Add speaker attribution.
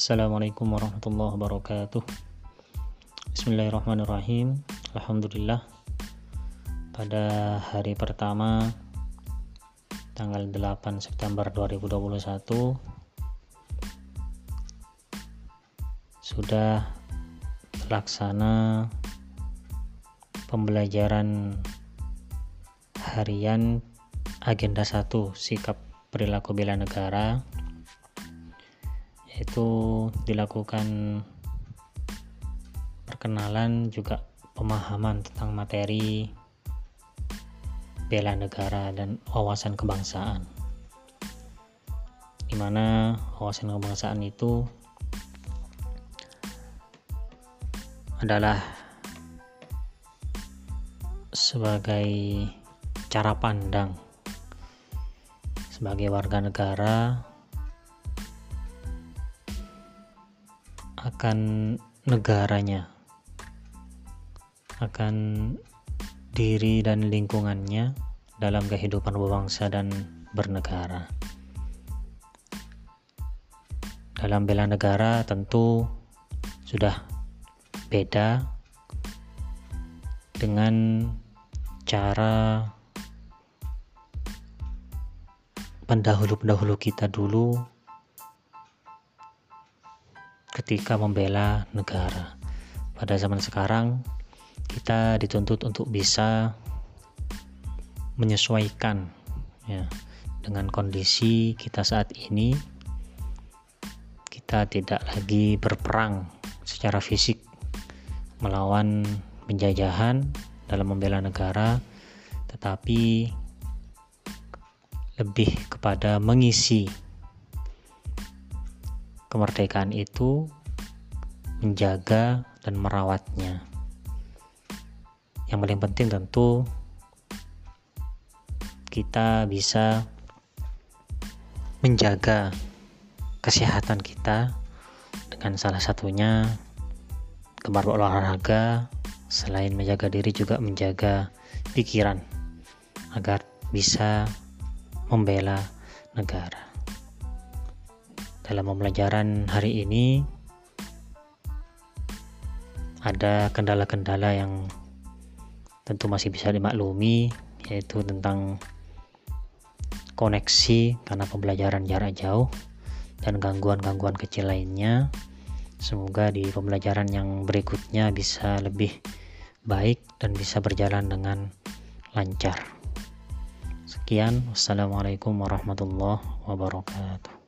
Speaker 1: Assalamualaikum warahmatullahi wabarakatuh. Bismillahirrahmanirrahim. Alhamdulillah. Pada hari pertama Tanggal 8 September 2021 Sudah terlaksana Pembelajaran Harian Agenda 1 Sikap perilaku bela negara itu dilakukan perkenalan juga pemahaman tentang materi bela negara dan wawasan kebangsaan. Di mana wawasan kebangsaan itu adalah sebagai cara pandang sebagai warga negara akan negaranya, akan diri dan lingkungannya dalam kehidupan berbangsa dan bernegara. Dalam bela negara tentu sudah beda dengan cara pendahulu-pendahulu kita dulu ketika membela negara. Pada zaman sekarang, kita dituntut untuk bisa menyesuaikan ya dengan kondisi kita saat ini. Kita tidak lagi berperang secara fisik melawan penjajahan dalam membela negara, tetapi lebih kepada mengisi kemerdekaan itu menjaga dan merawatnya. Yang paling penting tentu kita bisa menjaga kesehatan kita dengan salah satunya gemar olahraga selain menjaga diri juga menjaga pikiran agar bisa membela negara dalam pembelajaran hari ini ada kendala-kendala yang tentu masih bisa dimaklumi yaitu tentang koneksi karena pembelajaran jarak jauh dan gangguan-gangguan kecil lainnya. Semoga di pembelajaran yang berikutnya bisa lebih baik dan bisa berjalan dengan lancar. Sekian. Wassalamualaikum warahmatullahi wabarakatuh